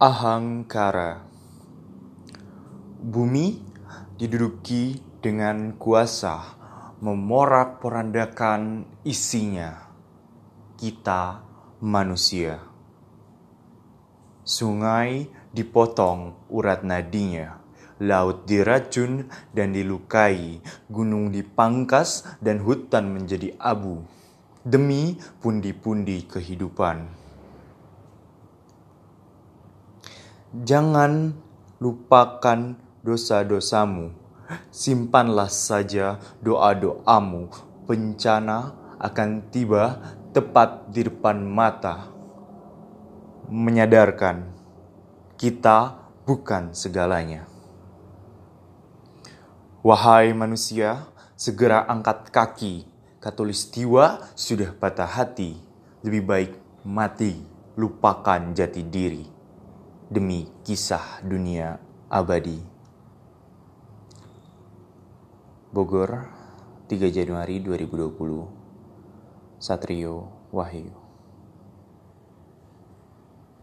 Ahangkara Bumi diduduki dengan kuasa memorak-porandakan isinya. Kita manusia. Sungai dipotong urat nadinya. Laut diracun dan dilukai, gunung dipangkas dan hutan menjadi abu. Demi pundi-pundi kehidupan. Jangan lupakan dosa-dosamu. Simpanlah saja doa-doamu. Bencana akan tiba tepat di depan mata. Menyadarkan kita bukan segalanya. Wahai manusia, segera angkat kaki. Katulistiwa sudah patah hati. Lebih baik mati, lupakan jati diri demi kisah dunia abadi. Bogor, 3 Januari 2020. Satrio Wahyu